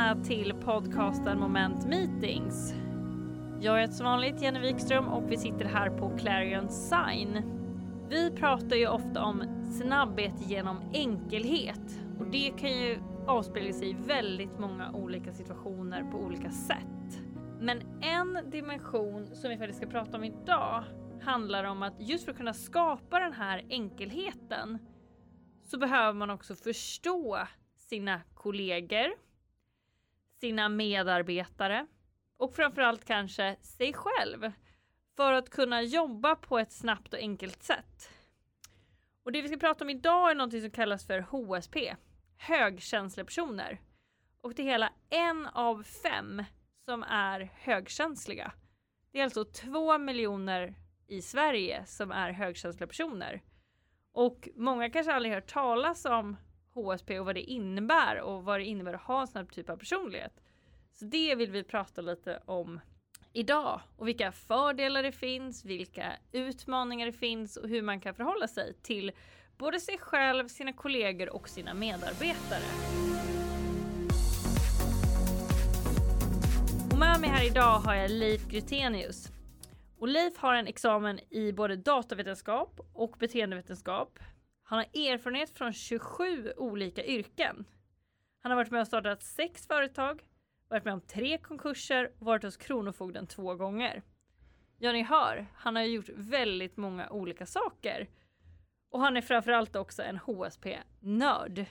välkomna till podcasten Moment Meetings. Jag heter som vanligt Jenny Wikström och vi sitter här på Clarion Sign. Vi pratar ju ofta om snabbhet genom enkelhet och det kan ju avspegla sig i väldigt många olika situationer på olika sätt. Men en dimension som vi faktiskt ska prata om idag handlar om att just för att kunna skapa den här enkelheten så behöver man också förstå sina kollegor, sina medarbetare och framförallt kanske sig själv för att kunna jobba på ett snabbt och enkelt sätt. Och det vi ska prata om idag är något som kallas för HSP, Högkänslepersoner. Och det är hela en av fem som är högkänsliga. Det är alltså två miljoner i Sverige som är högkänsliga personer. Och många kanske aldrig hört talas om HSP och vad det innebär och vad det innebär att ha en sån här typ av personlighet. Så det vill vi prata lite om idag och vilka fördelar det finns, vilka utmaningar det finns och hur man kan förhålla sig till både sig själv, sina kollegor och sina medarbetare. Och med mig här idag har jag Leif Grytenius. Och Leif har en examen i både datavetenskap och beteendevetenskap. Han har erfarenhet från 27 olika yrken. Han har varit med och startat sex företag, varit med om tre konkurser och varit hos Kronofogden två gånger. Ja, ni hör, han har gjort väldigt många olika saker. Och han är framförallt också en HSP-nörd.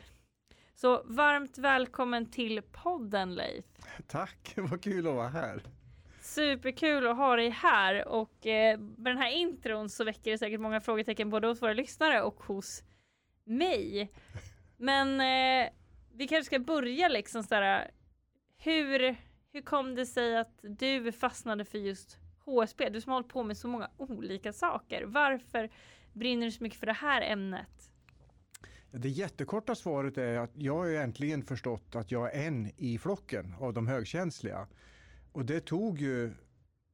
Så varmt välkommen till podden Leif. Tack, vad kul att vara här. Superkul att ha dig här och eh, med den här intron så väcker det säkert många frågetecken både hos våra lyssnare och hos mig. Men eh, vi kanske ska börja liksom sådär. Hur, hur kom det sig att du fastnade för just HSB? Du som har hållit på med så många olika saker. Varför brinner du så mycket för det här ämnet? Det jättekorta svaret är att jag har äntligen förstått att jag är en i flocken av de högkänsliga. Och det tog ju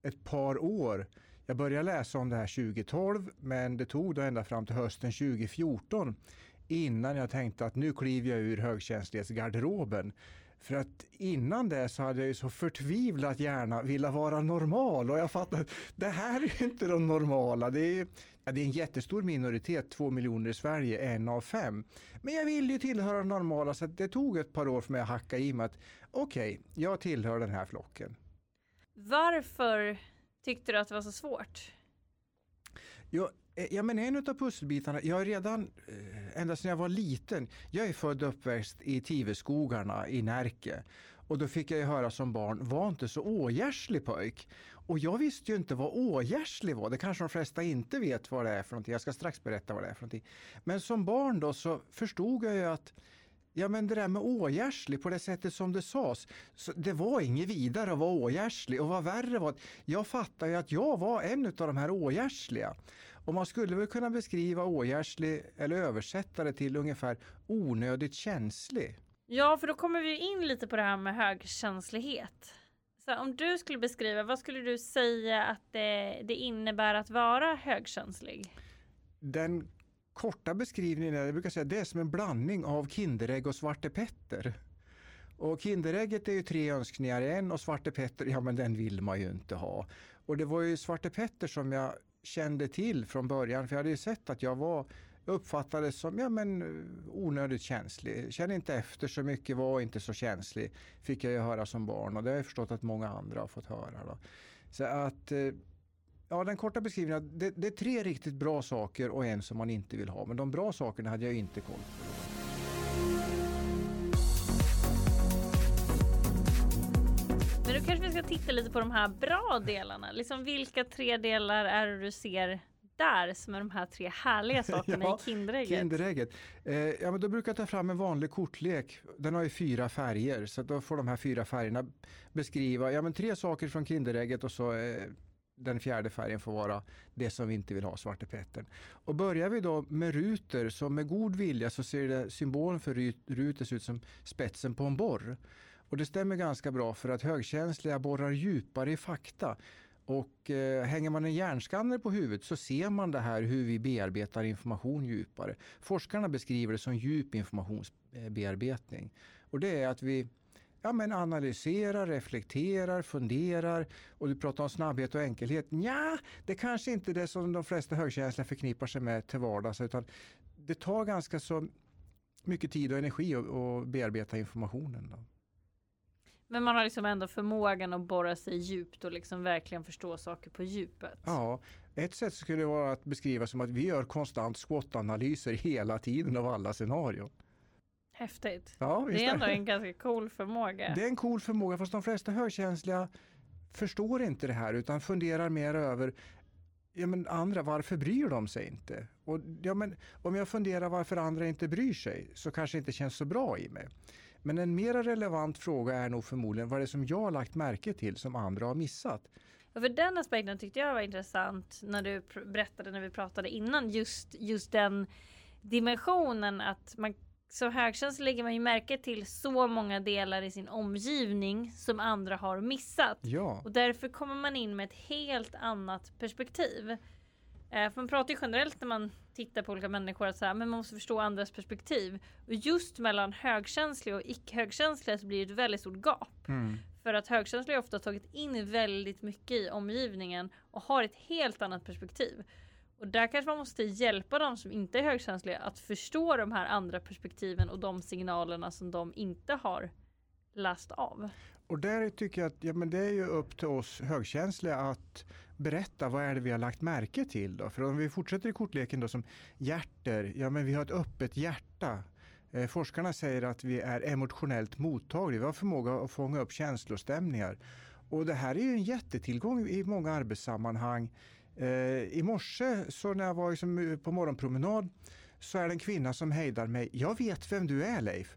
ett par år. Jag började läsa om det här 2012 men det tog då ända fram till hösten 2014 innan jag tänkte att nu kliver jag ur högkänslighetsgarderoben. För att innan det så hade jag ju så förtvivlat gärna vilja vara normal och jag fattade att det här är ju inte de normala. Det är, ja, det är en jättestor minoritet, två miljoner i Sverige, en av fem. Men jag ville ju tillhöra de normala så det tog ett par år för mig att hacka i mig att okej, okay, jag tillhör den här flocken. Varför tyckte du att det var så svårt? Ja, eh, ja men en av pusselbitarna, jag är redan eh, ända sedan jag var liten, jag är född och uppväxt i Tiveskogarna i Närke. Och då fick jag ju höra som barn, var inte så ågärslig pojk. Och jag visste ju inte vad ågärslig var, det kanske de flesta inte vet vad det är för någonting. Jag ska strax berätta vad det är för någonting. Men som barn då så förstod jag ju att Ja men det där med ågärslig på det sättet som det sades. Det var inget vidare att vara ågärslig och vad värre var att jag fattade ju att jag var en av de här ågärsliga. Och man skulle väl kunna beskriva ågärslig eller översätta det till ungefär onödigt känslig. Ja för då kommer vi in lite på det här med högkänslighet. Så om du skulle beskriva, vad skulle du säga att det, det innebär att vara högkänslig? Den korta beskrivningen är, jag brukar säga, det är som en blandning av Kinderägg och Svarte Petter. Och Kinderägget är ju tre önskningar i en och Svarte Petter, ja men den vill man ju inte ha. Och det var ju Svarte Petter som jag kände till från början, för jag hade ju sett att jag var uppfattades som ja, men, onödigt känslig. Kände inte efter så mycket, var inte så känslig. Fick jag ju höra som barn och det har jag förstått att många andra har fått höra. Då. Så att eh, Ja, den korta beskrivningen, det, det är tre riktigt bra saker och en som man inte vill ha. Men de bra sakerna hade jag inte koll på. Men då kanske vi ska titta lite på de här bra delarna. Liksom vilka tre delar är det du ser där som är de här tre härliga sakerna ja, i Kinderägget? Kinderägget. Eh, ja, men då brukar jag ta fram en vanlig kortlek. Den har ju fyra färger så då får de här fyra färgerna beskriva ja, men tre saker från Kinderägget och så eh, den fjärde färgen får vara det som vi inte vill ha, Svarte Petter. Och börjar vi då med ruter, så med god vilja så ser det symbolen för ruter ut som spetsen på en borr. Och det stämmer ganska bra för att högkänsliga borrar djupare i fakta. Och eh, hänger man en hjärnskanner på huvudet så ser man det här hur vi bearbetar information djupare. Forskarna beskriver det som djup informationsbearbetning. Och det är att vi ja, men analyserar, reflekterar, funderar och du pratar om snabbhet och enkelhet. Ja, det kanske inte är det som de flesta högkänsliga förknippar sig med till vardags utan det tar ganska så mycket tid och energi att bearbeta informationen. Då. Men man har liksom ändå förmågan att borra sig djupt och liksom verkligen förstå saker på djupet. Ja, ett sätt skulle vara att beskriva som att vi gör konstant SWOT-analyser hela tiden av alla scenarion. Häftigt. Ja, det är ändå en ganska cool förmåga. Det är en cool förmåga fast de flesta högkänsliga förstår inte det här utan funderar mer över ja, men andra, varför bryr de sig inte? Och, ja, men, om jag funderar varför andra inte bryr sig så kanske det inte känns så bra i mig. Men en mer relevant fråga är nog förmodligen vad det är som jag har lagt märke till som andra har missat. Ja, för den aspekten tyckte jag var intressant när du berättade när vi pratade innan just, just den dimensionen att man som högkänslig lägger man ju märke till så många delar i sin omgivning som andra har missat. Ja. Och därför kommer man in med ett helt annat perspektiv. Eh, för man pratar ju generellt när man tittar på olika människor att så här, men man måste förstå andras perspektiv. Och just mellan högkänsliga och icke-högkänsliga så blir det ett väldigt stort gap. Mm. För att högkänsliga ofta tagit in väldigt mycket i omgivningen och har ett helt annat perspektiv. Och där kanske man måste hjälpa de som inte är högkänsliga att förstå de här andra perspektiven och de signalerna som de inte har läst av. Och där tycker jag att ja, men det är ju upp till oss högkänsliga att berätta vad är det vi har lagt märke till. Då? För om vi fortsätter i kortleken då som hjärter, ja men vi har ett öppet hjärta. Eh, forskarna säger att vi är emotionellt mottagliga, vi har förmåga att fånga upp känslostämningar. Och det här är ju en jättetillgång i många arbetssammanhang. Eh, I morse så när jag var liksom eh, på morgonpromenad så är det en kvinna som hejdar mig. Jag vet vem du är Leif.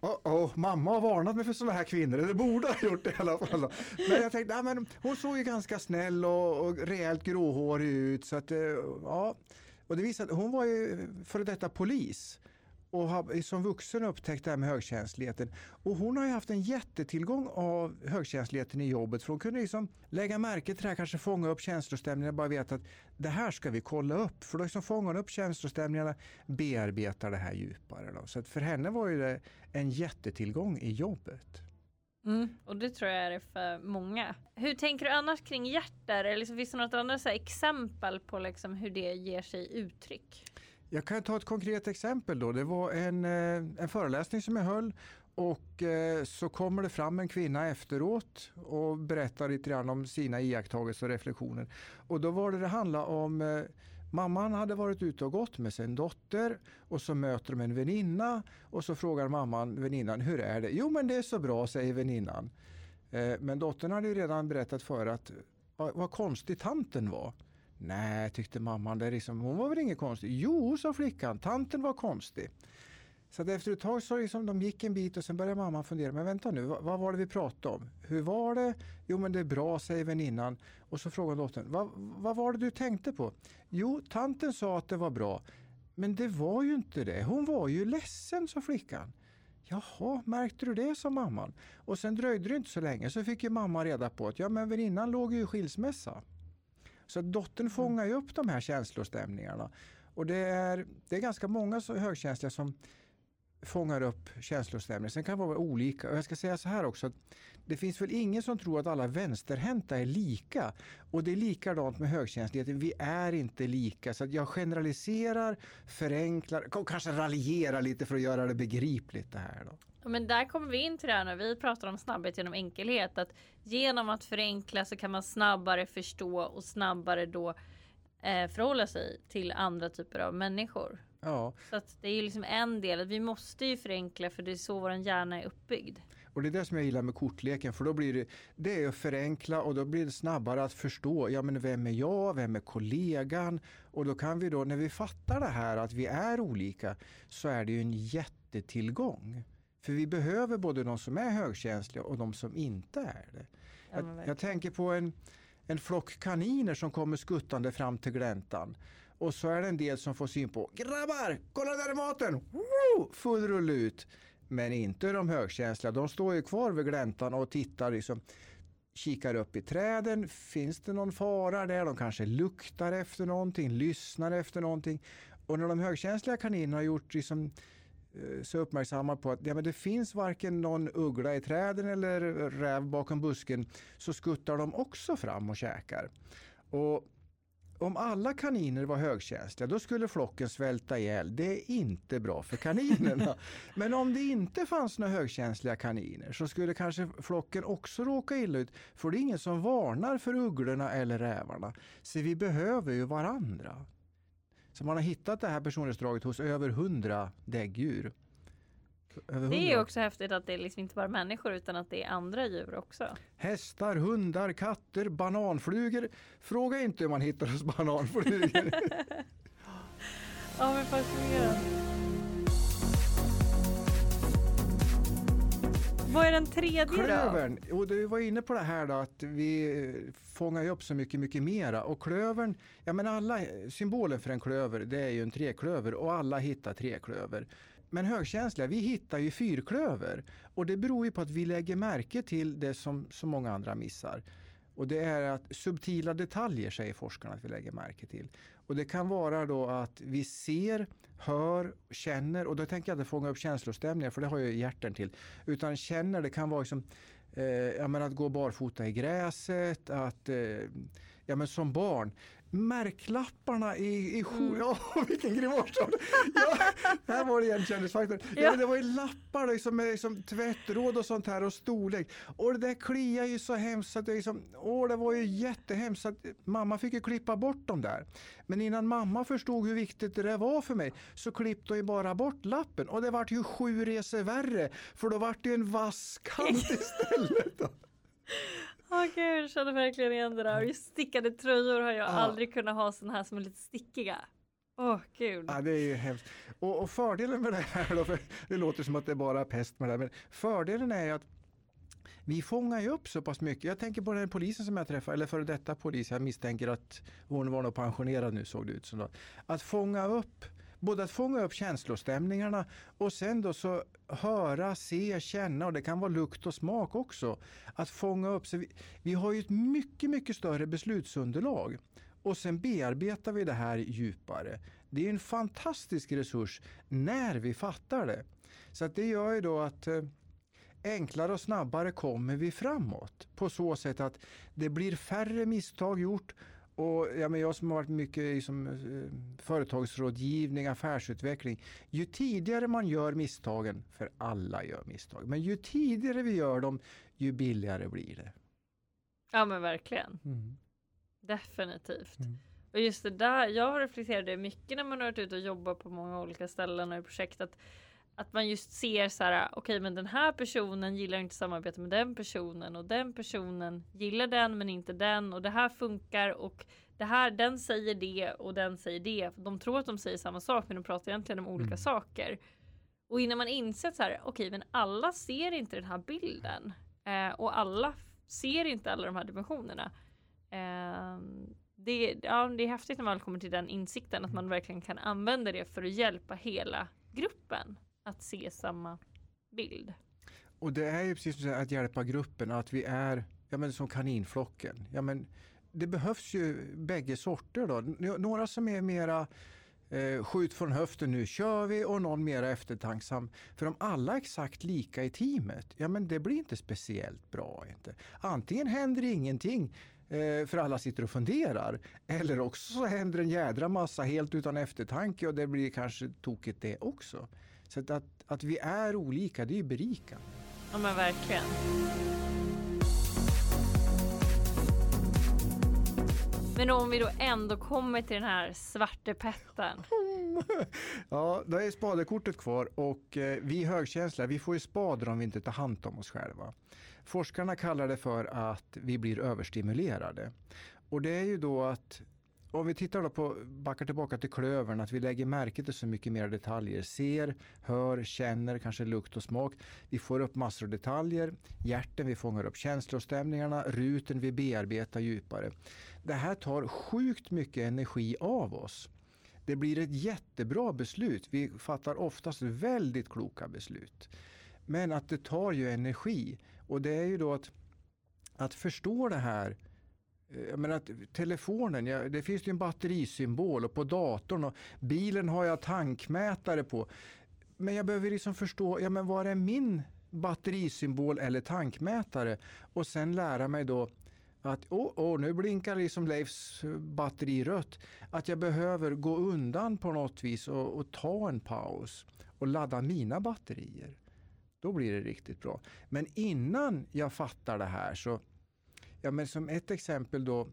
Oh, oh, mamma har varnat mig för sådana här kvinnor, eller borde ha gjort det i alla fall. Men jag tänkte, ja, men hon såg ju ganska snäll och, och rejält gråhårig ut. Så att, eh, ja. Och det visade hon var ju före detta polis och har som vuxen upptäckt det här med högkänsligheten. Och hon har ju haft en jättetillgång av högkänsligheten i jobbet för hon kunde liksom lägga märke till det här, kanske fånga upp känslostämningar, bara veta att det här ska vi kolla upp. För då liksom fångar hon upp känslostämningarna, bearbetar det här djupare. Då. Så för henne var ju det en jättetillgång i jobbet. Mm, och det tror jag är det för många. Hur tänker du annars kring hjärtar? Eller liksom, finns det något annat exempel på liksom hur det ger sig uttryck? Jag kan ta ett konkret exempel då. Det var en, eh, en föreläsning som jag höll och eh, så kommer det fram en kvinna efteråt och berättar lite grann om sina iakttagelser och reflektioner. Och då var det det handlade om eh, Mamman hade varit ute och gått med sin dotter och så möter de en väninna och så frågar mamman väninnan hur är det? Jo men det är så bra säger väninnan. Men dottern hade ju redan berättat för att vad konstig tanten var. Nej, tyckte mamman, det liksom, hon var väl inget konstigt. Jo, sa flickan, tanten var konstig. Så att efter ett tag så liksom, de gick en bit och sen började mamman fundera, men vänta nu, vad, vad, var det vi pratade om? Hur var det? Jo men det är bra, säger väninnan. Och så frågar dottern, vad, vad var det du tänkte på? Jo, tanten sa att det var bra. Men det var ju inte det. Hon var ju ledsen, sa flickan. Jaha, märkte du det, sa mamman. Och sen dröjde det inte så länge så fick ju mamma reda på att ja, men väninnan låg ju i skilsmässa. Så dottern fångar ju upp de här känslostämningarna. Och det är, det är ganska många så högkänsliga som fångar upp känslostämningar. Sen kan det vara olika. Och jag ska säga så här också. det finns väl ingen som tror att alla vänsterhänta är lika. Och det är likadant med högkänsligheten. Vi är inte lika. Så jag generaliserar, förenklar, kanske raljerar lite för att göra det begripligt det här. Då. Men där kommer vi in till det här när vi pratar om snabbhet genom enkelhet. Att genom att förenkla så kan man snabbare förstå och snabbare då eh, förhålla sig till andra typer av människor. Ja. Så att det är ju liksom en del. Vi måste ju förenkla för det är så vår hjärna är uppbyggd. Och det är det som jag gillar med kortleken för då blir det, det är att förenkla och då blir det snabbare att förstå, ja men vem är jag, vem är kollegan? Och då kan vi då, när vi fattar det här att vi är olika, så är det ju en jättetillgång. För vi behöver både de som är högkänsliga och de som inte är det. Jag, jag tänker på en, en flock kaniner som kommer skuttande fram till gläntan. Och så är det en del som får syn på Grabbar, kolla där är maten! Woo! Full rull ut. Men inte de högkänsliga. De står ju kvar vid gläntan och tittar liksom kikar upp i träden. Finns det någon fara där? De kanske luktar efter någonting, lyssnar efter någonting. Och när de högkänsliga kaninerna har gjort liksom eh, så uppmärksamma på att ja, men det finns varken någon uggla i träden eller räv bakom busken så skuttar de också fram och käkar. Och om alla kaniner var högkänsliga då skulle flocken svälta ihjäl. Det är inte bra för kaninerna. Men om det inte fanns några högkänsliga kaniner så skulle kanske flocken också råka illa ut. För det är ingen som varnar för ugglorna eller rävarna. Så vi behöver ju varandra. Så man har hittat det här personlighetsdraget hos över hundra däggdjur. Det är också häftigt att det är liksom inte bara människor utan att det är andra djur också. Hästar, hundar, katter, bananflugor. Fråga inte hur man hittar hos bananflugor. ja men fascinerande. Vad är den tredje klövern. då? Och du var inne på det här då att vi fångar upp så mycket, mycket mera. Och klövern, ja men alla, symbolen för en klöver det är ju en treklöver och alla hittar treklöver. Men högkänsliga, vi hittar ju fyrklöver och det beror ju på att vi lägger märke till det som så många andra missar. Och det är att subtila detaljer säger forskarna att vi lägger märke till. Och det kan vara då att vi ser, hör, känner och då tänker jag inte fånga upp känslostämningar för det har ju hjärten till. Utan känner, det kan vara liksom, eh, att gå barfota i gräset, att eh, ja, men som barn märklapparna i, i mm. Ja, vilken grimas! Ja, här var det igenkännelsefaktorn. Ja. ja. det var ju lappar liksom, med liksom, tvättråd och sånt här och storlek. Och det där kliar ju så hemskt att det, liksom, åh, det var ju jättehemskt. Att mamma fick ju klippa bort dem där. Men innan mamma förstod hur viktigt det där var för mig så klippte hon ju bara bort lappen. Och det vart ju sju resor värre för då vart det ju en vass kant istället. Åh oh, gud, jag känner verkligen igen det där. Just stickade tröjor har jag ja. aldrig kunnat ha sådana här som är lite stickiga. Åh oh, gud. Ja, det är ju hemskt. Och, och, fördelen med det här då, för det låter som att det är bara pest med det här, men fördelen är att vi fångar ju upp så pass mycket. Jag tänker på den polisen som jag träffade, eller före detta polis, jag misstänker att hon var nog pensionerad nu såg det ut som. Då. Att fånga upp både att fånga upp känslostämningarna och sen då så höra, se, känna och det kan vara lukt och smak också. Att fånga upp. Så vi, vi har ju ett mycket, mycket större beslutsunderlag och sen bearbetar vi det här djupare. Det är en fantastisk resurs när vi fattar det. Så att det gör ju då att eh, enklare och snabbare kommer vi framåt på så sätt att det blir färre misstag gjort och ja, men jag som har varit mycket i som, eh, företagsrådgivning, affärsutveckling. Ju tidigare man gör misstagen, för alla gör misstag, men ju tidigare vi gör dem, ju billigare blir det. Ja men verkligen. Mm. Definitivt. Mm. Och just det där, jag har reflekterat det mycket när man har varit ute och jobbat på många olika ställen och i projekt. Att att man just ser så här, okej okay, men den här personen gillar inte samarbeta med den personen och den personen gillar den men inte den och det här funkar och det här, den säger det och den säger det. De tror att de säger samma sak men de pratar egentligen om olika mm. saker. Och innan man insett så här, okej okay, men alla ser inte den här bilden eh, och alla ser inte alla de här dimensionerna. Eh, det, ja, det är häftigt när man kommer till den insikten att man verkligen kan använda det för att hjälpa hela gruppen att se samma bild. Och det är ju precis som att hjälpa gruppen, att vi är ja, men som kaninflocken. Ja, men det behövs ju bägge sorter. Då. Några som är mera eh, skjut från höften, nu kör vi och någon mera eftertanksam. För om alla är exakt lika i teamet, ja men det blir inte speciellt bra. Inte. Antingen händer ingenting eh, för alla sitter och funderar. Eller också så händer en jädra massa helt utan eftertanke och det blir kanske tokigt det också. Så att, att, att vi är olika, det är ju berikande. Ja men verkligen. Men om vi då ändå kommer till den här svartepetten. ja, då är spadekortet kvar och eh, vi högkänsliga, vi får ju spader om vi inte tar hand om oss själva. Forskarna kallar det för att vi blir överstimulerade. Och det är ju då att om vi tittar då på, backar tillbaka till klövern, att vi lägger märke till så mycket mer detaljer. Ser, hör, känner, kanske lukt och smak. Vi får upp massor av detaljer. Hjärten, vi fångar upp känslostämningarna. Ruten, vi bearbetar djupare. Det här tar sjukt mycket energi av oss. Det blir ett jättebra beslut. Vi fattar oftast väldigt kloka beslut. Men att det tar ju energi. Och det är ju då att, att förstå det här Eh, jag menar, telefonen, ja, det finns ju en batterisymbol och på datorn och bilen har jag tankmätare på. men jag behöver liksom förstå, ja men var är min batterisymbol eller tankmätare? Och sen lära mig då att oh, oh, nu blinkar liksom Leifs batteri rött. Att jag behöver gå undan på något vis och, och ta en paus och ladda mina batterier. Då blir det riktigt bra. Men innan jag fattar det här så, ja men som ett exempel då,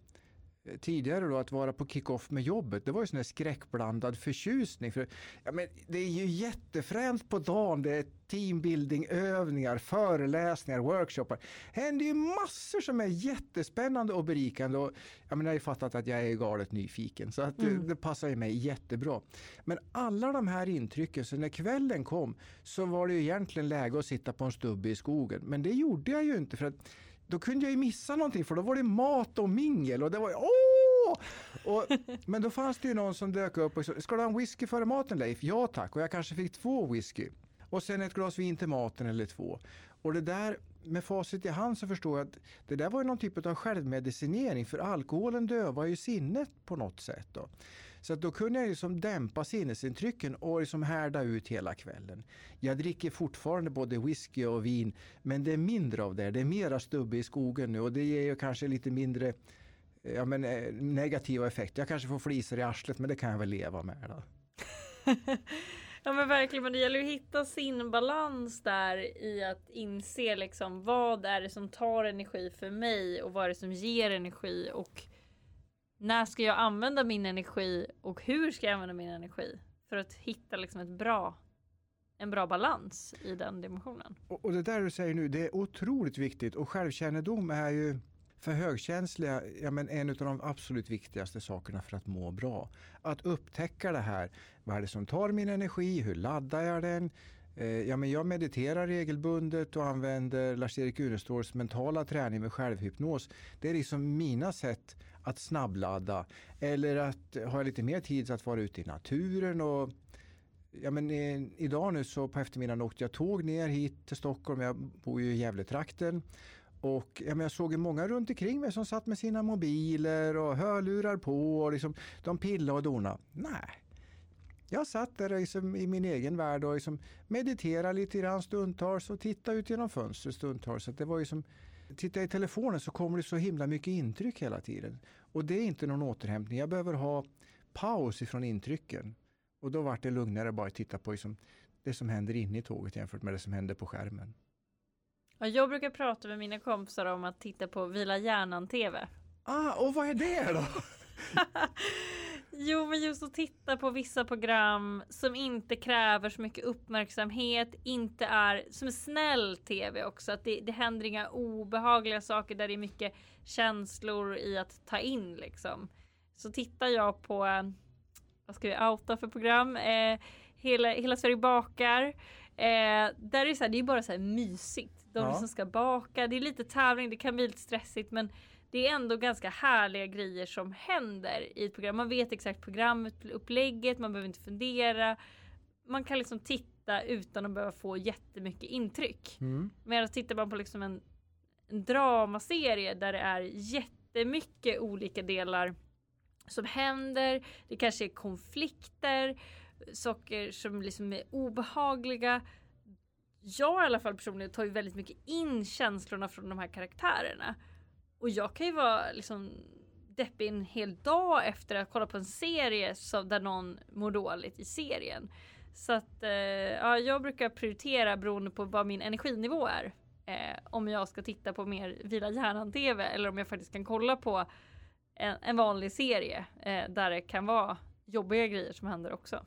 Eh, tidigare då att vara på kick-off med jobbet, det var ju sån här skräckblandad förtjusning. För, ja, men det är ju jättefränt på dagen, det är teambuilding-övningar, föreläsningar, workshoppar. Det händer ju massor som är jättespännande och berikande. Och, ja, men jag har ju fattat att jag är galet nyfiken så att mm. det, det, passar ju mig jättebra. Men alla de här intrycken, så när kvällen kom så var det ju egentligen läge att sitta på en stubbe i skogen. Men det gjorde jag ju inte för att då kunde jag ju missa någonting för då var det mat och mingel och det var ju åh! Och, men då fanns det ju någon som dök upp och sa, ska du ha en whisky före maten Leif? Ja tack, och jag kanske fick två whisky. Och sen ett glas vin till maten eller två. Och det där med facit i hand så förstår jag att det där var ju någon typ av självmedicinering för alkoholen dövar ju sinnet på något sätt. Då. Så att då kunde jag liksom dämpa sinnesintrycken och liksom härda ut hela kvällen. Jag dricker fortfarande både whisky och vin men det är mindre av det. Det är mera stubbe i skogen nu och det ger ju kanske lite mindre ja, men, eh, negativa effekter. Jag kanske får flisor i arslet men det kan jag väl leva med. Då. Ja men verkligen, men det gäller att hitta sin balans där i att inse liksom vad är det som tar energi för mig och vad är det som ger energi och när ska jag använda min energi och hur ska jag använda min energi? För att hitta liksom ett bra, en bra balans i den dimensionen. Och, och det där du säger nu, det är otroligt viktigt och självkännedom är ju för högkänsliga ja, men en av de absolut viktigaste sakerna för att må bra. Att upptäcka det här. Vad är det som tar min energi? Hur laddar jag den? Eh, ja, men jag mediterar regelbundet och använder Lars-Erik Uneståls mentala träning med självhypnos. Det är liksom mina sätt att snabbladda. Eller att ha lite mer tid att vara ute i naturen. Och, ja, men, i, idag nu så på eftermiddagen åkte jag tåg ner hit till Stockholm. Jag bor ju i Gävletrakten. Och ja, men jag såg många runt omkring mig som satt med sina mobiler och hörlurar på. Och liksom, de pillade och donade. Nej, jag satt där liksom i min egen värld och liksom mediterade lite grann stundtals och tittade ut genom fönstret stundtals. Så det var ju som, tittar jag i telefonen så kommer det så himla mycket intryck hela tiden. Och det är inte någon återhämtning. Jag behöver ha paus ifrån intrycken. Och då vart det lugnare bara att titta på liksom det som händer inne i tåget jämfört med det som händer på skärmen. jag brukar prata med mina kompisar om att titta på Vila hjärnan-TV. Ah, och vad är det då? Jo, men just att titta på vissa program som inte kräver så mycket uppmärksamhet, inte är som är snäll tv också. Att det, det händer inga obehagliga saker där det är mycket känslor i att ta in liksom. Så tittar jag på, eh, vad ska vi outa för program? Eh, hela, hela Sverige bakar. Eh, där är det, så här, det är bara så här mysigt. De ja. som ska baka, det är lite tävling, det kan bli lite stressigt men det är ändå ganska härliga grejer som händer i ett program. Man vet exakt programmet, upplägget, man behöver inte fundera. Man kan liksom titta utan att behöva få jättemycket intryck. Mm. Medan tittar man på liksom en, en dramaserie där det är jättemycket olika delar som händer. Det kanske är konflikter, saker som liksom är obehagliga. Jag i alla fall personligen tar ju väldigt mycket in känslorna från de här karaktärerna. Och jag kan ju vara liksom deppig en hel dag efter att kolla på en serie som, där någon mår dåligt i serien. Så att eh, ja, jag brukar prioritera beroende på vad min energinivå är. Eh, om jag ska titta på mer vila hjärnan-tv eller om jag faktiskt kan kolla på en, en vanlig serie eh, där det kan vara jobbiga grejer som händer också.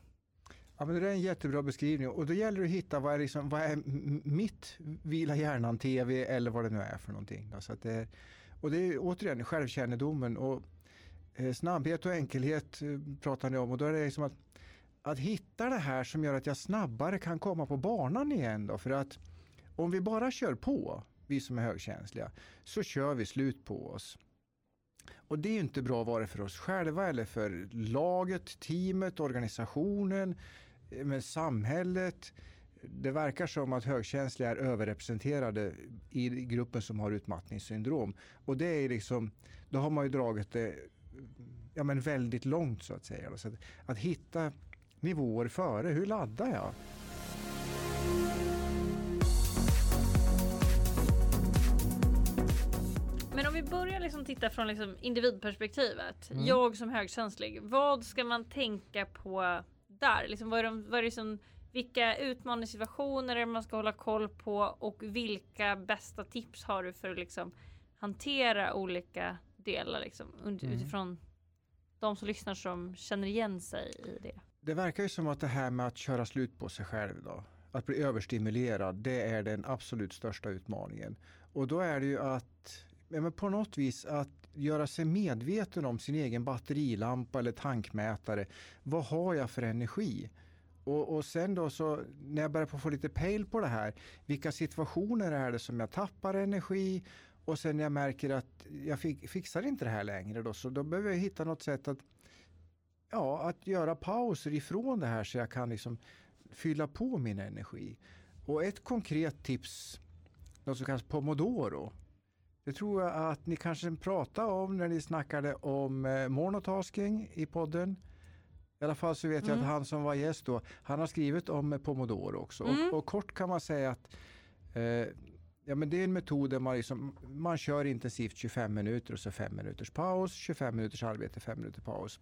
Ja, men det är en jättebra beskrivning och då gäller det att hitta vad är, liksom, vad är mitt vila hjärnan-tv eller vad det nu är för någonting. Så att det är, och det är återigen självkännedomen och eh, snabbhet och enkelhet eh, pratar ni om. Och då är det liksom att, att hitta det här som gör att jag snabbare kan komma på banan igen då. För att om vi bara kör på, vi som är högkänsliga, så kör vi slut på oss. Och det är inte bra vare för oss själva eller för laget, teamet, organisationen, eh, men samhället det verkar som att högkänsliga är överrepresenterade i gruppen som har utmattningssyndrom. Och det är liksom, då har man ju dragit det ja, men väldigt långt så att säga. Så att, att hitta nivåer före, hur laddar jag? Men om vi börjar liksom titta från liksom individperspektivet. Mm. Jag som högkänslig, vad ska man tänka på där? Liksom, vad, är de, vad är det som vilka utmaningssituationer man ska hålla koll på och vilka bästa tips har du för att liksom hantera olika delar liksom, Mm. utifrån de som lyssnar som känner igen sig i det? Det verkar ju som att det här med att köra slut på sig själv då, att bli överstimulerad, det är den absolut största utmaningen. Och då är det ju att men på något vis att göra sig medveten om sin egen batterilampa eller tankmätare. Vad har jag för energi? Och, och sen då så när jag börjar få lite pejl på det här, vilka situationer är det som jag tappar energi? Och sen när jag märker att jag fick, fixar inte det här längre då, så då behöver jag hitta något sätt att ja, att göra pauser ifrån det här så jag kan liksom fylla på min energi. Och ett konkret tips, något som kallas pomodoro. Det tror jag att ni kanske pratade om när ni snackade om eh, monotasking i podden. I alla fall så vet jag Mm. att han som var gäst då, han har skrivit om pomodoro också. Mm. Och, och kort kan man säga att eh, ja, men det är en metod där man, liksom, man kör intensivt 25 minuter och så 5 minuters paus, 25 minuters arbete, 5 minuter paus.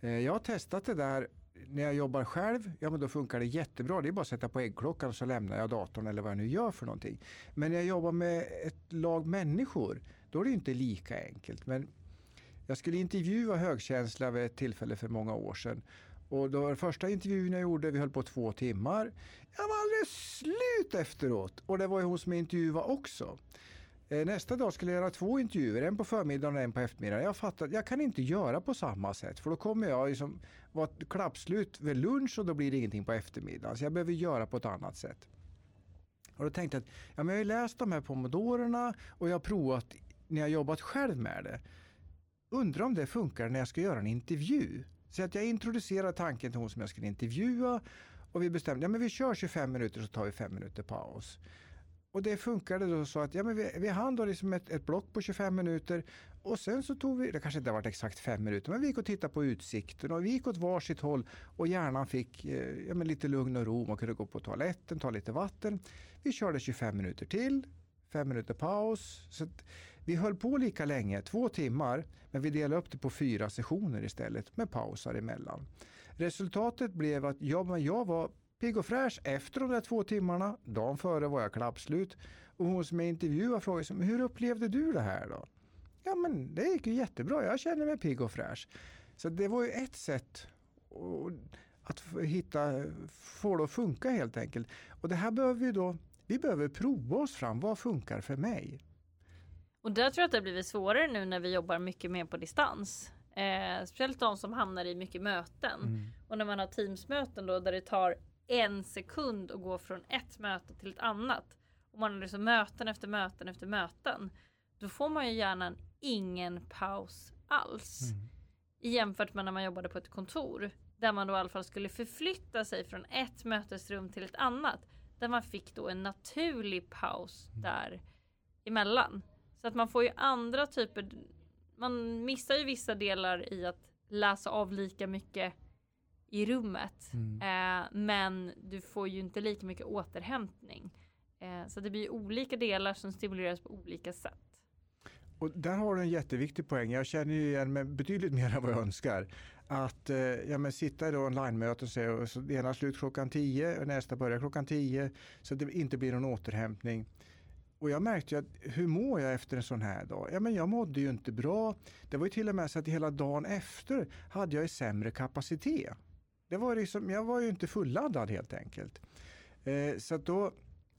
Eh, Jag har testat det där när jag jobbar själv, ja men då funkar det jättebra. Det är bara att sätta på äggklockan och så lämnar jag datorn eller vad jag nu gör för någonting. Men när jag jobbar med ett lag människor, då är det inte lika enkelt. Men jag skulle intervjua högkänsliga vid ett tillfälle för många år sedan. Och då var det första intervjun jag gjorde, vi höll på två timmar. Jag var alldeles slut efteråt. Och det var ju hon som intervjuade också. Eh, nästa dag skulle jag göra två intervjuer, en på förmiddagen och en på eftermiddagen. Jag fattade att jag kan inte göra på samma sätt för då kommer jag liksom vara klappslut vid lunch och då blir det ingenting på eftermiddagen. Så jag behöver göra på ett annat sätt. Och då tänkte jag att ja, men jag har ju läst de här pomodorerna och jag har provat när jag jobbat själv med det. Undrar om det funkar när jag ska göra en intervju. Så att jag introducerar tanken till hon som jag skulle intervjua och vi bestämde, ja men vi kör 25 minuter så tar vi 5 minuter paus. Och det funkade då så att ja, men vi, vi hann då liksom ett, ett block på 25 minuter och sen så tog vi, det kanske inte har varit exakt 5 minuter, men vi gick och tittade på utsikten och vi gick åt varsitt håll och hjärnan fick eh, ja, men lite lugn och ro. Man kunde gå på toaletten, ta lite vatten. Vi körde 25 minuter till, 5 minuter paus. Så att vi höll på lika länge, två timmar, men vi delade upp det på fyra sessioner istället med pausar emellan. Resultatet blev att jag, men jag var pigg och fräsch efter de där två timmarna. Dagen före var jag klappslut. Och hon som jag intervjuade frågade som, hur upplevde du det här då? Ja men det gick ju jättebra, jag känner mig pigg och fräsch. Så det var ju ett sätt att hitta, få det att funka helt enkelt. Och det här behöver vi då, vi behöver prova oss fram, vad funkar för mig? Och där tror jag att det har blivit svårare nu när vi jobbar mycket mer på distans. Eh, speciellt de som hamnar i mycket möten. Mm. Och när man har teamsmöten då där det tar en sekund att gå från ett möte till ett annat. Och man har liksom möten efter möten efter möten. Då får man ju gärna ingen paus alls. Mm. Jämfört med när man jobbade på ett kontor. Där man då i alla fall skulle förflytta sig från ett mötesrum till ett annat. Där man fick då en naturlig paus där emellan. Så att man får ju andra typer. Man missar ju vissa delar i att läsa av lika mycket i rummet. Mm. Eh, men du får ju inte lika mycket återhämtning. Eh, så det blir olika delar som stimuleras på olika sätt. Och där har du en jätteviktig poäng. Jag känner ju igen mig betydligt mer än vad jag önskar. Att eh, ja, men sitta i online-möten och säga så det ena slut klockan 10 och nästa börjar klockan 10 så att det inte blir någon återhämtning. Och jag märkte ju att hur mår jag efter en sån här dag? Ja, men jag mådde ju inte bra. Det var ju till och med så att hela dagen efter hade jag sämre kapacitet. Det var liksom, jag var ju inte fulladdad helt enkelt. Eh, så att då,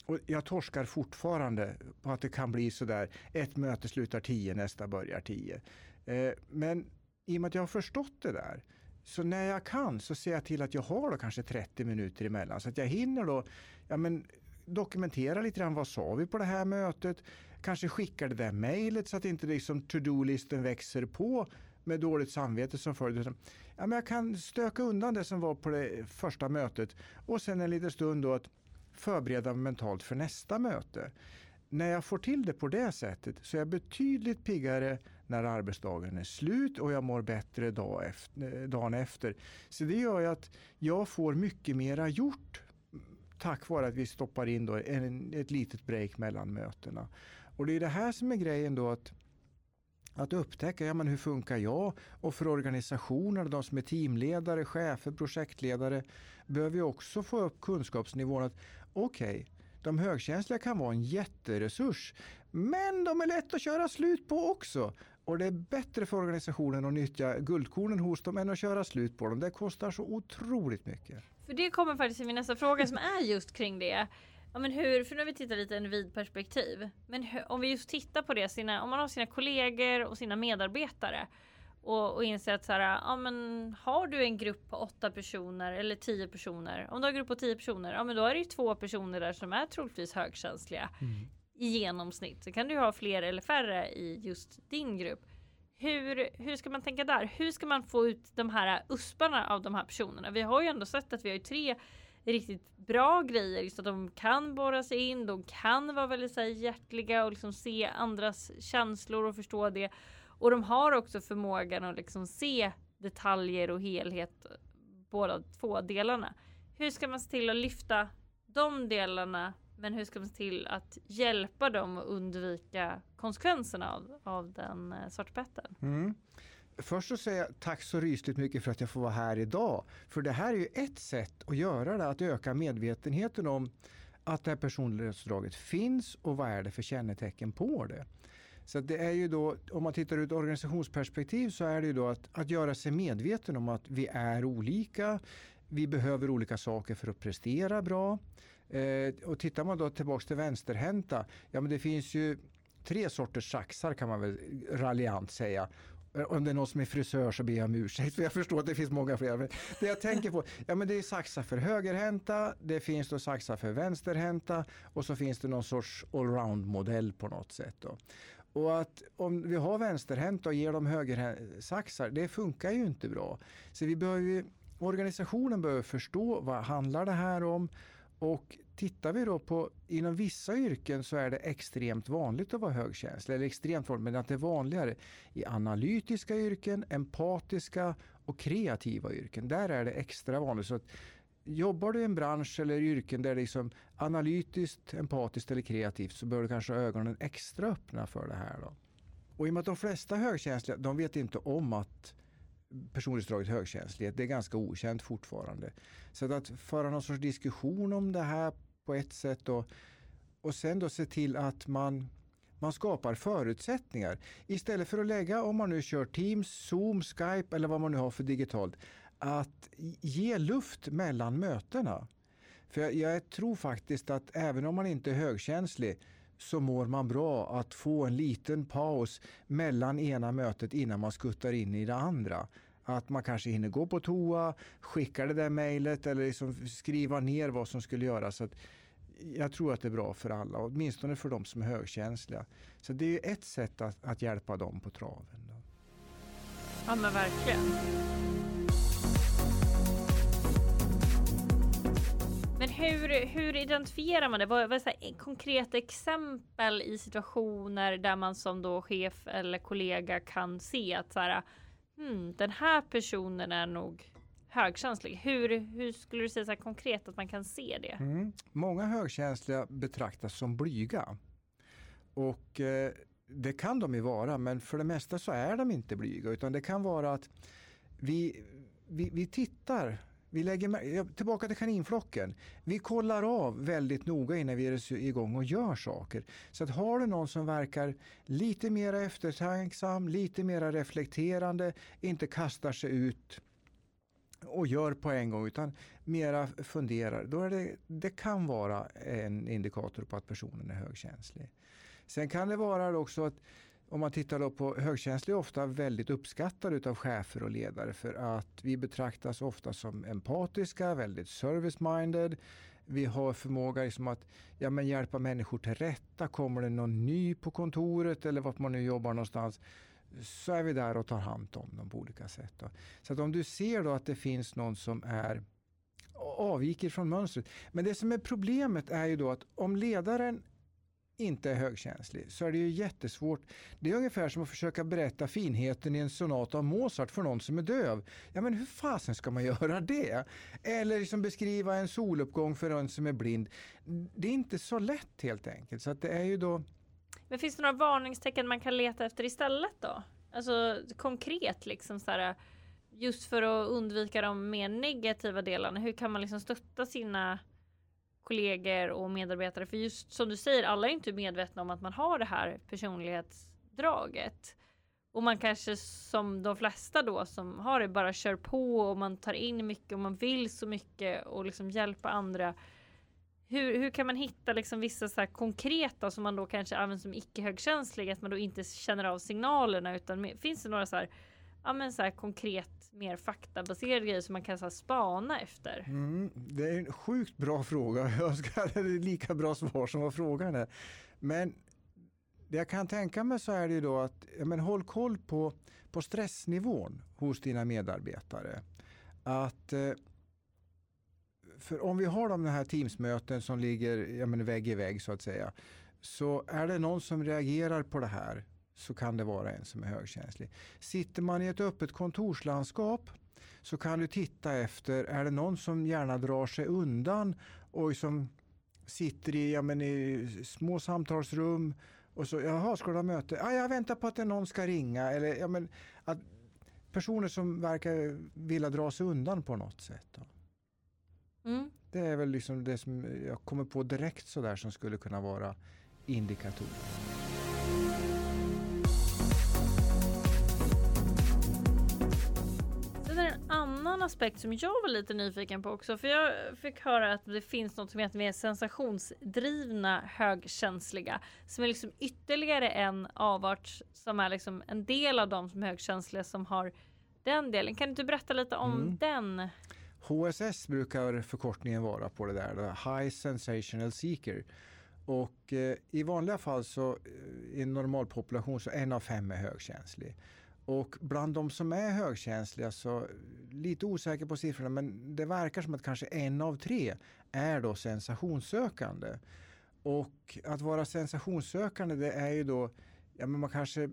och jag torskar fortfarande på att det kan bli sådär, ett möte slutar tio, nästa börjar tio. Eh, men i och med att jag har förstått det där, så när jag kan så ser jag till att jag har då kanske 30 minuter emellan. Så att jag hinner då ja men, dokumentera lite grann vad sa vi på det här mötet. Kanske skickar det där mejlet så att inte liksom to-do-listen växer på med dåligt samvete som följd. Ja, men jag kan stöka undan det som var på det första mötet och sen en liten stund då att förbereda mig mentalt för nästa möte. När jag får till det på det sättet så är jag betydligt piggare när arbetsdagen är slut och jag mår bättre dag efter, dagen efter. Så det gör ju att jag får mycket mera gjort tack vare att vi stoppar in då en, ett litet break mellan mötena. Och det är det här som är grejen då att att upptäcka ja, men hur funkar jag och för organisationer, de som är teamledare, chefer, projektledare behöver vi också få upp kunskapsnivån att okej, okay, de högkänsliga kan vara en jätteresurs men de är lätt att köra slut på också. Och det är bättre för organisationen att nyttja guldkornen hos dem än att köra slut på dem. Det kostar så otroligt mycket. För det kommer faktiskt till min nästa fråga som är just kring det. Ja, men hur, för nu har vi tittat lite i en vid perspektiv. Men hur, om vi just tittar på det, sina, om man har sina kollegor och sina medarbetare och, och inser att så här, ja, men har du en grupp på åtta personer eller tio personer. Om du har en grupp på tio personer, ja men då är det ju två personer där som är troligtvis högkänsliga. Mm. I genomsnitt. Så kan du ha fler eller färre i just din grupp. Hur, hur ska man tänka där? Hur ska man få ut de här usparna av de här personerna? Vi har ju ändå sett att vi har ju tre riktigt bra grejer. Just att de kan borra sig in, de kan vara väldigt så här, hjärtliga och liksom se andras känslor och förstå det. Och de har också förmågan att liksom se detaljer och helhet, båda två delarna. Hur ska man se till att lyfta de delarna men hur ska man se till att hjälpa dem att undvika konsekvenserna av, av den eh, svartpetten? Mm. Först så säger jag tack så rysligt mycket för att jag får vara här idag. För det här är ju ett sätt att göra det, att öka medvetenheten om att det här personlighetsdraget finns och vad är det för kännetecken på det. Så det är ju då, om man tittar ur ett organisationsperspektiv så är det ju då att, att göra sig medveten om att vi är olika. Vi behöver olika saker för att prestera bra. Eh, och tittar man då tillbaks till vänsterhänta, ja men det finns ju tre sorters saxar kan man väl raljant säga. Eh, om det är någon som är frisör så ber jag om ursäkt för jag förstår att det finns många fler. Men det jag tänker på, ja men det är saxar för högerhänta, det finns då saxar för vänsterhänta och så finns det någon sorts allround-modell på något sätt. Då. Och att om vi har vänsterhänta och ger dem högersaxar, det funkar ju inte bra. Så vi behöver, organisationen behöver förstå vad handlar det här om och tittar vi då på inom vissa yrken så är det extremt vanligt att vara högkänslig. Eller extremt vanligt, men att det är vanligare i analytiska yrken, empatiska och kreativa yrken. Där är det extra vanligt. Så att jobbar du i en bransch eller yrken där det är liksom analytiskt, empatiskt eller kreativt så bör du kanske ha ögonen extra öppna för det här. Då. Och i och med att de flesta högkänsliga de vet inte om att personlighetsdraget högkänslighet, det är ganska okänt fortfarande. Så att föra någon sorts diskussion om det här på ett sätt och, och sen då se till att man man skapar förutsättningar. Istället för att lägga, om man nu kör Teams, Zoom, Skype eller vad man nu har för digitalt, att ge luft mellan mötena. För jag, jag tror faktiskt att även om man inte är högkänslig så mår man bra att få en liten paus mellan ena mötet innan man skuttar in i det andra. Att man kanske hinner gå på toa, skicka det där mejlet eller liksom skriva ner vad som skulle göras. Så jag tror att det är bra för alla, åtminstone för de som är högkänsliga. Så det är ett sätt att, att hjälpa dem på traven. Då. Ja men verkligen. Men hur, hur identifierar man det? Vad, vad är e- konkreta exempel i situationer där man som då chef eller kollega kan se att så här, hmm, den här personen är nog högkänslig. Hur, hur skulle du säga så konkret att man kan se det? Mm. Många högkänsliga betraktas som blyga. Och eh, det kan de ju vara, men för det mesta så är de inte blyga. Utan det kan vara att vi, vi, vi tittar vi lägger, tillbaka till kaninflocken. Vi kollar av väldigt noga innan vi är igång och gör saker. Så att har du någon som verkar lite mer eftertänksam, lite mer reflekterande, inte kastar sig ut och gör på en gång utan mera funderar. Då är det, det kan vara en indikator på att personen är högkänslig. Sen kan det vara också att om man tittar då på högkänsliga är ofta väldigt uppskattade av chefer och ledare för att vi betraktas ofta som empatiska, väldigt service-minded. Vi har förmåga liksom att ja, men hjälpa människor till rätta. Kommer det någon ny på kontoret eller vart man nu jobbar någonstans så är vi där och tar hand om dem på olika sätt. Då. Så att om du ser då att det finns någon som är avviker från mönstret. Men det som är problemet är ju då att om ledaren inte är högkänslig så är det ju jättesvårt. Det är ungefär som att försöka berätta finheten i en sonat av Mozart för någon som är döv. Ja men hur fasen ska man göra det? Eller liksom beskriva en soluppgång för någon som är blind. Det är inte så lätt helt enkelt. Så att det är ju då Men finns det några varningstecken man kan leta efter istället då? Alltså konkret liksom så här, just för att undvika de mer negativa delarna. Hur kan man liksom stötta sina kollegor och medarbetare? För just som du säger, alla är inte medvetna om att man har det här personlighetsdraget. Och man kanske som de flesta då som har det bara kör på och man tar in mycket och man vill så mycket och liksom hjälpa andra. Hur, hur kan man hitta liksom vissa så konkreta som man då kanske använder som icke högkänsliga, att man då inte känner av signalerna utan finns det några så här, ja men så här konkret mer faktabaserad grej som man kan så här, spana efter? Mm, det är en sjukt bra fråga. Jag önskar det lika bra svar som var frågan är. Men det jag kan tänka mig så är det ju då att ja, men håll koll på, på stressnivån hos dina medarbetare. Att eh, för om vi har de här Teamsmöten som ligger ja, men vägg i vägg så att säga. Så är det någon som reagerar på det här så kan det vara en som är högkänslig. Sitter man i ett öppet kontorslandskap så kan du titta efter, är det någon som gärna drar sig undan och som sitter i, ja, men i små samtalsrum och så, jaha, ska du ha möte? Ja, jag väntar på att någon ska ringa. Eller, ja, men, att personer som verkar vilja dra sig undan på något sätt. Mm. Det är väl liksom det som jag kommer på direkt sådär som skulle kunna vara indikatorer. Aspekt som jag var lite nyfiken på också. För jag fick höra att det finns något som heter mer sensationsdrivna högkänsliga. Som är liksom ytterligare en avart som är liksom en del av de som är högkänsliga som har den delen. Kan du inte berätta lite om mm. den? HSS brukar förkortningen vara på det där, High Sensational Seeker. Och eh, i vanliga fall så eh, i en normalpopulation så en av fem är högkänslig. Och bland de som är högkänsliga så, lite osäker på siffrorna, men det verkar som att kanske en av tre är då sensationssökande. Och att vara sensationssökande det är ju då, ja men man kanske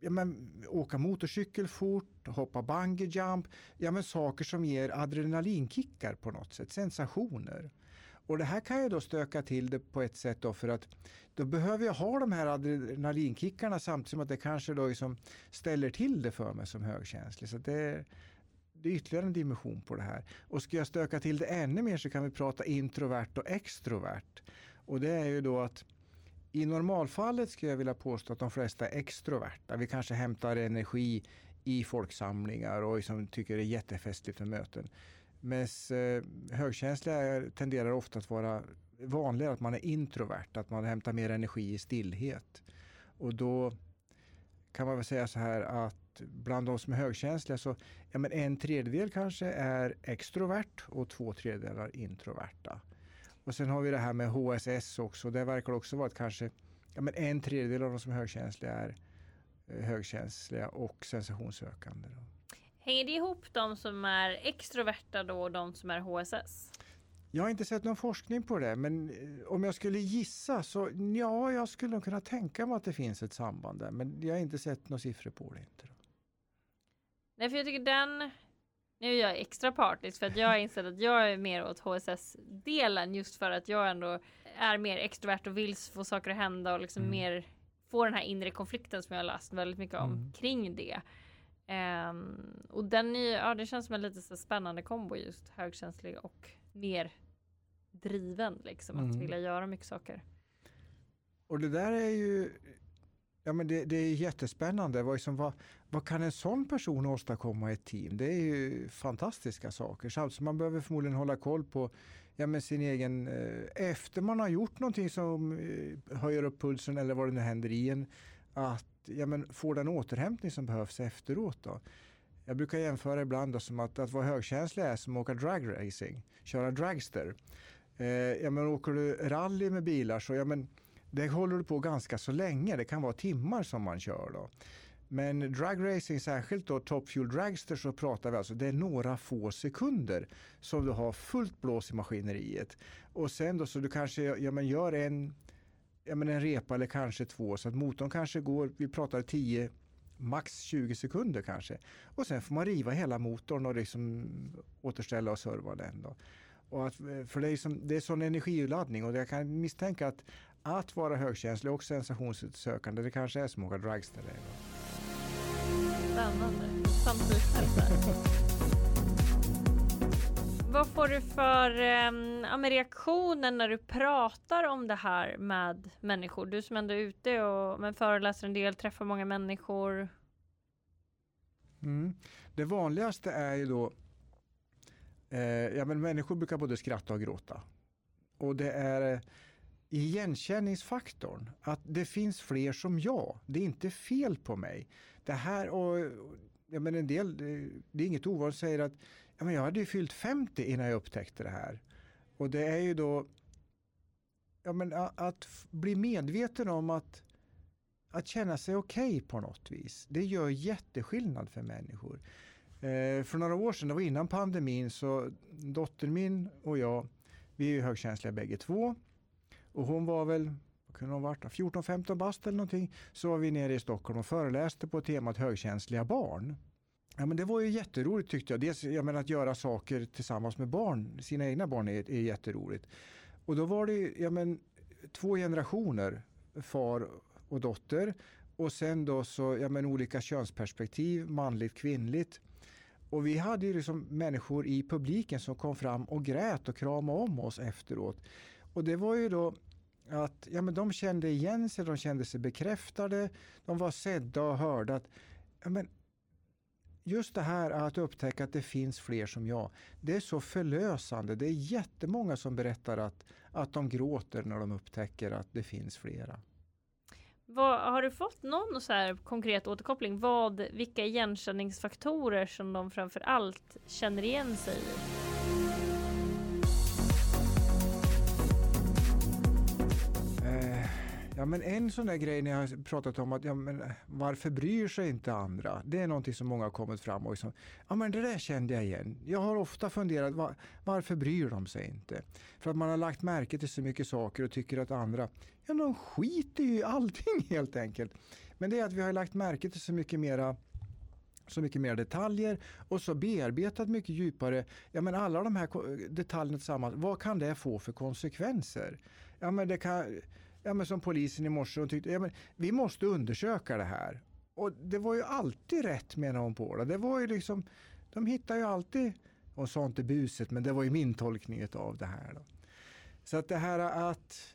ja, men, åka motorcykel fort, hoppa bungee jump, ja men saker som ger adrenalinkickar på något sätt, sensationer. Och det här kan ju då stöka till det på ett sätt då för att då behöver jag ha de här adrenalinkickarna samtidigt som att det kanske då liksom ställer till det för mig som högkänslig. Så det, det är ytterligare en dimension på det här. Och ska jag stöka till det ännu mer så kan vi prata introvert och extrovert. Och det är ju då att i normalfallet skulle jag vilja påstå att de flesta är extroverta. Vi kanske hämtar energi i folksamlingar och liksom tycker det är jättefestligt med möten. Men eh, högkänsliga tenderar ofta att vara vanligare att man är introvert, att man hämtar mer energi i stillhet. Och då kan man väl säga så här att bland de som är högkänsliga så ja, men en tredjedel kanske är extrovert och två tredjedelar introverta. Och sen har vi det här med HSS också. Det verkar också vara att kanske ja, men en tredjedel av de som är högkänsliga är eh, högkänsliga och sensationssökande. Då. Hänger det ihop de som är extroverta då och de som är HSS? Jag har inte sett någon forskning på det, men eh, om jag skulle gissa så ja, jag skulle kunna tänka mig att det finns ett samband där, men jag har inte sett några siffror på det. Inte Nej, för jag tycker den nu är jag extra partisk för att jag har insett att jag är mer åt HSS-delen just för att jag ändå är mer extrovert och vill få saker att hända och liksom mm. mer få den här inre konflikten som jag har läst väldigt mycket om mm. kring det. Um, och den är, ja det känns som en lite så spännande kombo just högkänslig och mer driven liksom mm. att vilja göra mycket saker. Och det där är ju Ja, men det, det är jättespännande. Vad, liksom, vad, vad kan en sån person åstadkomma i ett team? Det är ju fantastiska saker. Så man behöver förmodligen hålla koll på ja, men sin egen... Eh, efter man har gjort någonting som eh, höjer upp pulsen eller vad det nu händer i en, att ja, men får den återhämtning som behövs efteråt. Då. Jag brukar jämföra ibland då som att, att vara högkänslig är som att åka dragracing, köra dragster. Eh, ja, men åker du rally med bilar så ja, men det håller du på ganska så länge. Det kan vara timmar som man kör. Då. Men dragracing, särskilt då Top Fuel Dragster, så pratar vi alltså det är några få sekunder som du har fullt blås i maskineriet. Och sen då så du kanske ja, men gör en ja, men en repa eller kanske två så att motorn kanske går, vi pratar 10 max 20 sekunder kanske. Och sen får man riva hela motorn och liksom återställa och serva den. Då. Och att, eh, för det är, som, det är sån energiladdning och jag kan misstänka att att vara högkänslig och sensationssökande, det kanske är som att åka dragster. Spännande. Samtidigt vad får du för eh, reaktioner när du pratar om det här med människor? Du som ändå är ute och men föreläser en del, träffar många människor. Mm. Det vanligaste är ju då eh, ja, men människor brukar både skratta och gråta. Och det är eh, igenkänningsfaktorn, att det finns fler som jag. Det är inte fel på mig. Det här och ja, men en del, det är inget ovanligt, säger att ja, men jag hade ju fyllt 50 innan jag upptäckte det här. Och det är ju då ja, men att bli medveten om att, att känna sig okej okay på något vis. Det gör jätteskillnad för människor. Eh, för några år sedan, det var innan pandemin, så dottern min och jag, vi är ju högkänsliga bägge två. Och hon var väl kunde hon varit 14-15 bast eller någonting, så var vi nere i Stockholm och föreläste på temat högkänsliga barn. Ja, men det var ju jätteroligt tyckte jag. Dels jag menar, att göra saker tillsammans med barn, sina egna barn är, är jätteroligt. Och då var det ja, men, två generationer, far och dotter. Och sen då så, ja, men, olika könsperspektiv, manligt, kvinnligt. Och vi hade ju liksom människor i publiken som kom fram och grät och kramade om oss efteråt. Och det var ju då att ja, men de kände igen sig, de kände sig bekräftade, de var sedda och hörda. Att, ja, men just det här att upptäcka att det finns fler som jag, det är så förlösande. Det är jättemånga som berättar att, att de gråter när de upptäcker att det finns flera. Vad, har du fått någon så här konkret återkoppling? Vad, vilka igenkänningsfaktorer som de framför allt känner igen sig i? Ja, men en sån där grej när jag har pratat om att ja, men eh, varför bryr sig inte andra? Det är någonting som många har kommit fram och liksom, ja men det där kände jag igen. Jag har ofta funderat var, varför bryr de sig inte? För att man har lagt märke till så mycket saker och tycker att andra, ja de skiter ju i allting helt enkelt. Men det är att vi har lagt märke till så mycket mera så mycket mer detaljer och så bearbetat mycket djupare. Ja, men alla de här detaljerna tillsammans, vad kan det få för konsekvenser? Ja, men det kan, ja, men som polisen i morse, hon tyckte ja, men vi måste undersöka det här. Och det var ju alltid rätt menar hon på det. Det var ju liksom, de hittar ju alltid, och sa inte buset, men det var ju min tolkning av det här. Då. Så att det här att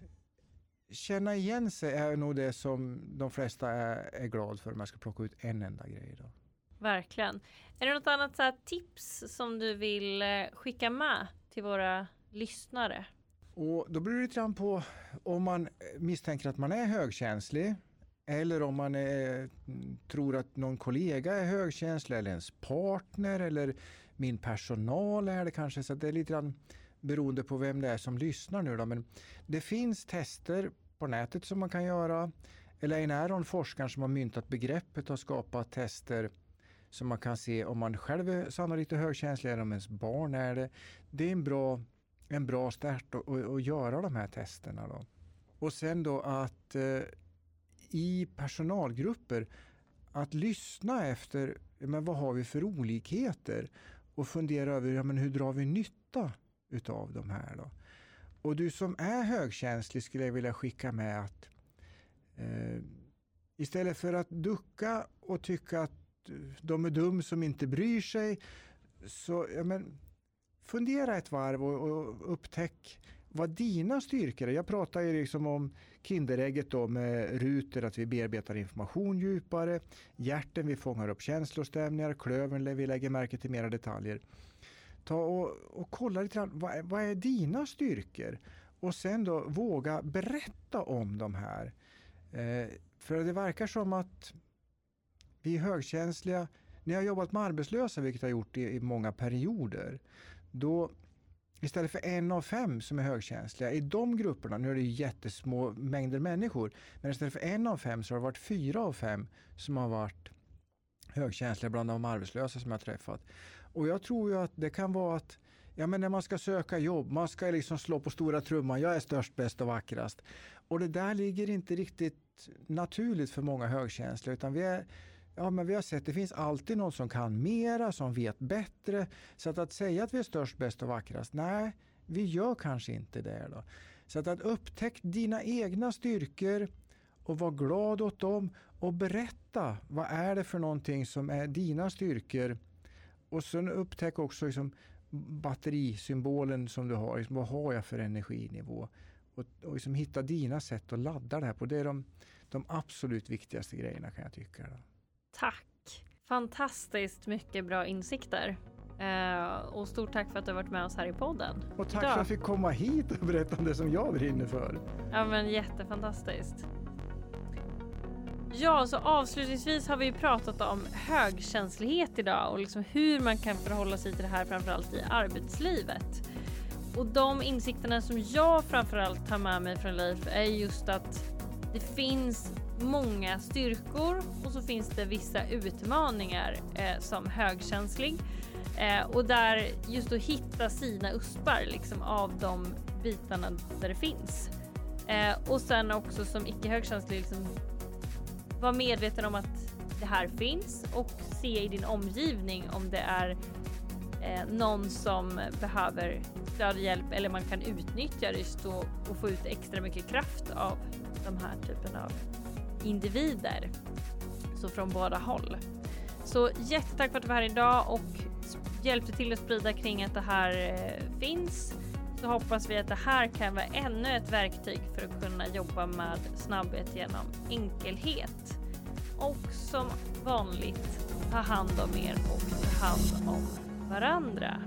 känna igen sig är nog det som de flesta är, är glad för om jag ska plocka ut en enda grej. Då. Verkligen. Är det något annat så tips som du vill eh, skicka med till våra lyssnare? Och då beror det lite grann på om man misstänker att man är högkänslig eller om man är, tror att någon kollega är högkänslig eller ens partner eller min personal är det kanske. Så det är lite grann beroende på vem det är som lyssnar nu. Då. Men det finns tester på nätet som man kan göra. Elaine Aron, forskaren som har myntat begreppet, har skapat tester som man kan se om man själv är sannolikt högkänslig eller om ens barn är det. Det är en bra en bra start att göra de här testerna. Då. Och sen då att eh, i personalgrupper att lyssna efter men vad har vi för olikheter och fundera över ja, men hur drar vi nytta utav de här. Då. Och du som är högkänslig skulle jag vilja skicka med att eh, istället för att ducka och tycka att de är dum som inte bryr sig så ja, men, fundera ett varv och, och upptäck vad dina styrkor är. Jag pratar ju liksom om Kinderägget då med ruter, att vi bearbetar information djupare. Hjärten, vi fångar upp känslostämningar. Klövern, vi lägger märke till mera detaljer. Ta och, och kolla lite grann, vad, vad är dina styrkor? Och sen då våga berätta om de här. Eh, för det verkar som att vi är högkänsliga. När jag har jobbat med arbetslösa, vilket jag har gjort i, i många perioder, då istället för en av fem som är högkänsliga, i de grupperna, nu är det ju jättesmå mängder människor, men istället för en av fem så har det varit fyra av fem som har varit högkänsliga bland de arbetslösa som jag träffat. Och jag tror ju att det kan vara att ja, men när man ska söka jobb, man ska liksom slå på stora trumman, jag är störst, bäst och vackrast. Och det där ligger inte riktigt naturligt för många högkänsliga, utan vi är Ja, men vi har sett att det finns alltid någon som kan mera, som vet bättre. Så att, att säga att vi är störst, bäst och vackrast, nej, vi gör kanske inte det. Då. Så att, att upptäcka dina egna styrkor och vara glad åt dem och berätta vad är det för någonting som är dina styrkor. Och sen upptäck också liksom batterisymbolen som du har. Liksom, vad har jag för energinivå? Och, och liksom hitta dina sätt att ladda det här på. Det är de, de absolut viktigaste grejerna kan jag tycka. Då. Tack! Fantastiskt mycket bra insikter. Uh, och stort tack för att du har varit med oss här i podden. Och tack idag. för att jag fick komma hit och berätta om det som jag brinner för. Ja men jättefantastiskt. Ja, så avslutningsvis har vi pratat om högkänslighet idag och liksom hur man kan förhålla sig till det här framförallt i arbetslivet. Och de insikterna som jag framförallt tar med mig från Leif är just att det finns många styrkor och så finns det vissa utmaningar eh, som högkänslig. Eh, och där just att hitta sina uspar liksom av de bitarna där det finns. Eh, och sen också som icke högkänslig liksom vara medveten om att det här finns och se i din omgivning om det är eh, någon som behöver stöd och hjälp eller man kan utnyttja just och, och få ut extra mycket kraft av de här typen av individer. Så från båda håll. Så jättetack för att du var här idag och hjälpte till att sprida kring att det här eh, finns. Så hoppas vi att det här kan vara ännu ett verktyg för att kunna jobba med snabbhet genom enkelhet. Och som vanligt, ta hand om er och ta hand om varandra.